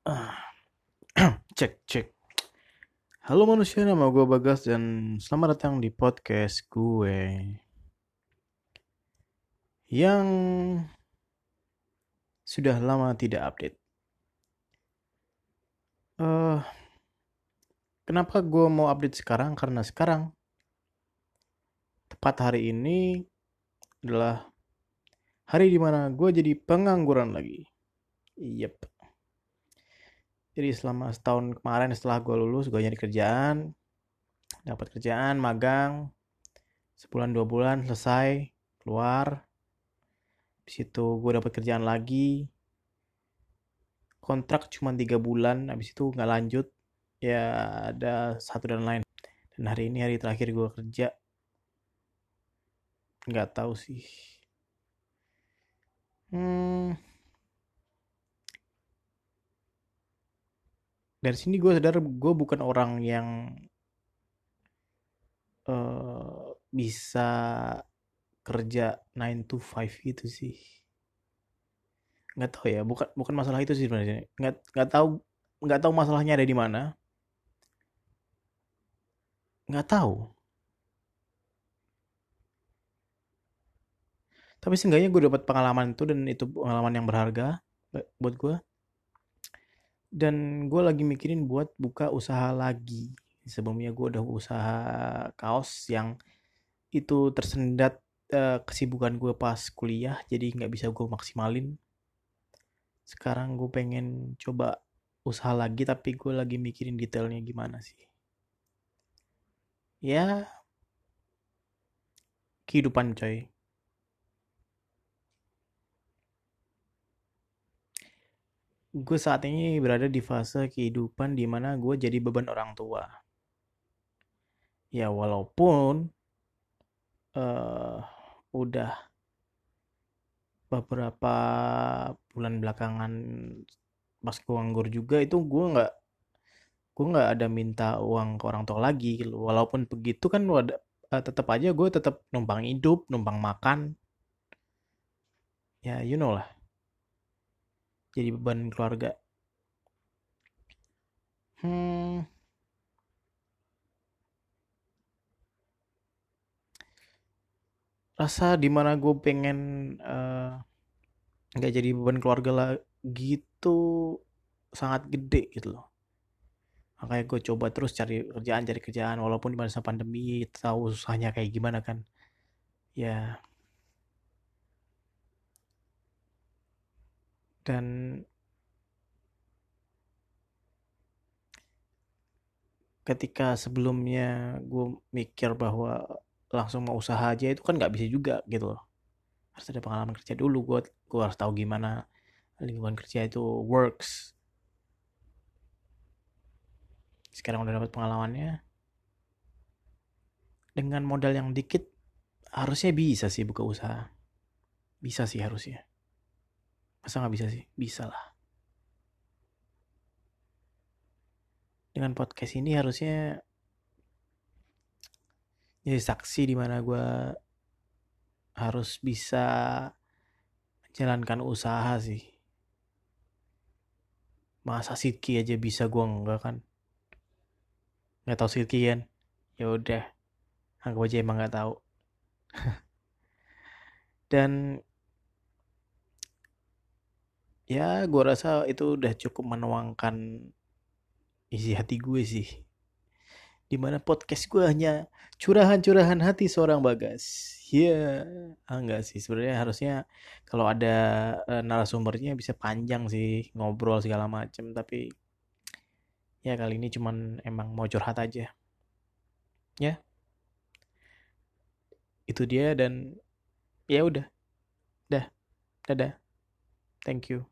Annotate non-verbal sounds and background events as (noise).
(clears throat) cek cek. Halo manusia, nama gue Bagas dan selamat datang di podcast gue yang sudah lama tidak update. Uh, kenapa gue mau update sekarang? Karena sekarang tepat hari ini adalah hari di mana gue jadi pengangguran lagi. Yep. Jadi selama setahun kemarin setelah gue lulus, gue nyari kerjaan, dapat kerjaan, magang, sebulan dua bulan selesai, keluar. Habis itu gue dapat kerjaan lagi, kontrak cuma tiga bulan, habis itu nggak lanjut, ya ada satu dan lain. Dan hari ini hari terakhir gue kerja, nggak tahu sih. Hmm, dari sini gue sadar gue bukan orang yang uh, bisa kerja 9 to 5 gitu sih. Nggak tahu ya bukan bukan masalah itu sih sebenarnya. Nggak nggak tahu nggak tahu masalahnya ada di mana. Nggak tahu. Tapi seenggaknya gue dapat pengalaman itu dan itu pengalaman yang berharga buat gue dan gue lagi mikirin buat buka usaha lagi. Sebelumnya gue udah usaha kaos yang itu tersendat uh, kesibukan gue pas kuliah jadi nggak bisa gue maksimalin. Sekarang gue pengen coba usaha lagi tapi gue lagi mikirin detailnya gimana sih. Ya kehidupan coy gue saat ini berada di fase kehidupan di mana gue jadi beban orang tua. Ya walaupun uh, udah beberapa bulan belakangan pas gue nganggur juga itu gue nggak gue nggak ada minta uang ke orang tua lagi gitu. walaupun begitu kan uh, tetap aja gue tetap numpang hidup numpang makan ya you know lah jadi beban keluarga? Hmm. Rasa di mana gue pengen eh, nggak uh, jadi beban keluarga lagi itu sangat gede gitu loh. Makanya gue coba terus cari kerjaan cari kerjaan walaupun di masa pandemi tahu susahnya kayak gimana kan. Ya dan ketika sebelumnya gue mikir bahwa langsung mau usaha aja itu kan nggak bisa juga gitu loh. Harus ada pengalaman kerja dulu gue gue harus tahu gimana lingkungan kerja itu works. Sekarang udah dapat pengalamannya. Dengan modal yang dikit harusnya bisa sih buka usaha. Bisa sih harusnya Masa nggak bisa sih? Bisa lah. Dengan podcast ini harusnya jadi saksi di mana gue harus bisa menjalankan usaha sih. Masa Sidki aja bisa gue enggak kan? Nggak tahu Sidki kan? Ya udah, anggap aja emang nggak tahu. (laughs) Dan ya gue rasa itu udah cukup menuangkan isi hati gue sih. Di mana podcast gue hanya curahan-curahan hati seorang bagas. Ya yeah. ah, enggak sih. Sebenarnya harusnya kalau ada uh, narasumbernya bisa panjang sih ngobrol segala macem. Tapi ya kali ini cuman emang mau curhat aja. Ya. Itu dia dan ya udah. Dah. Dadah. Thank you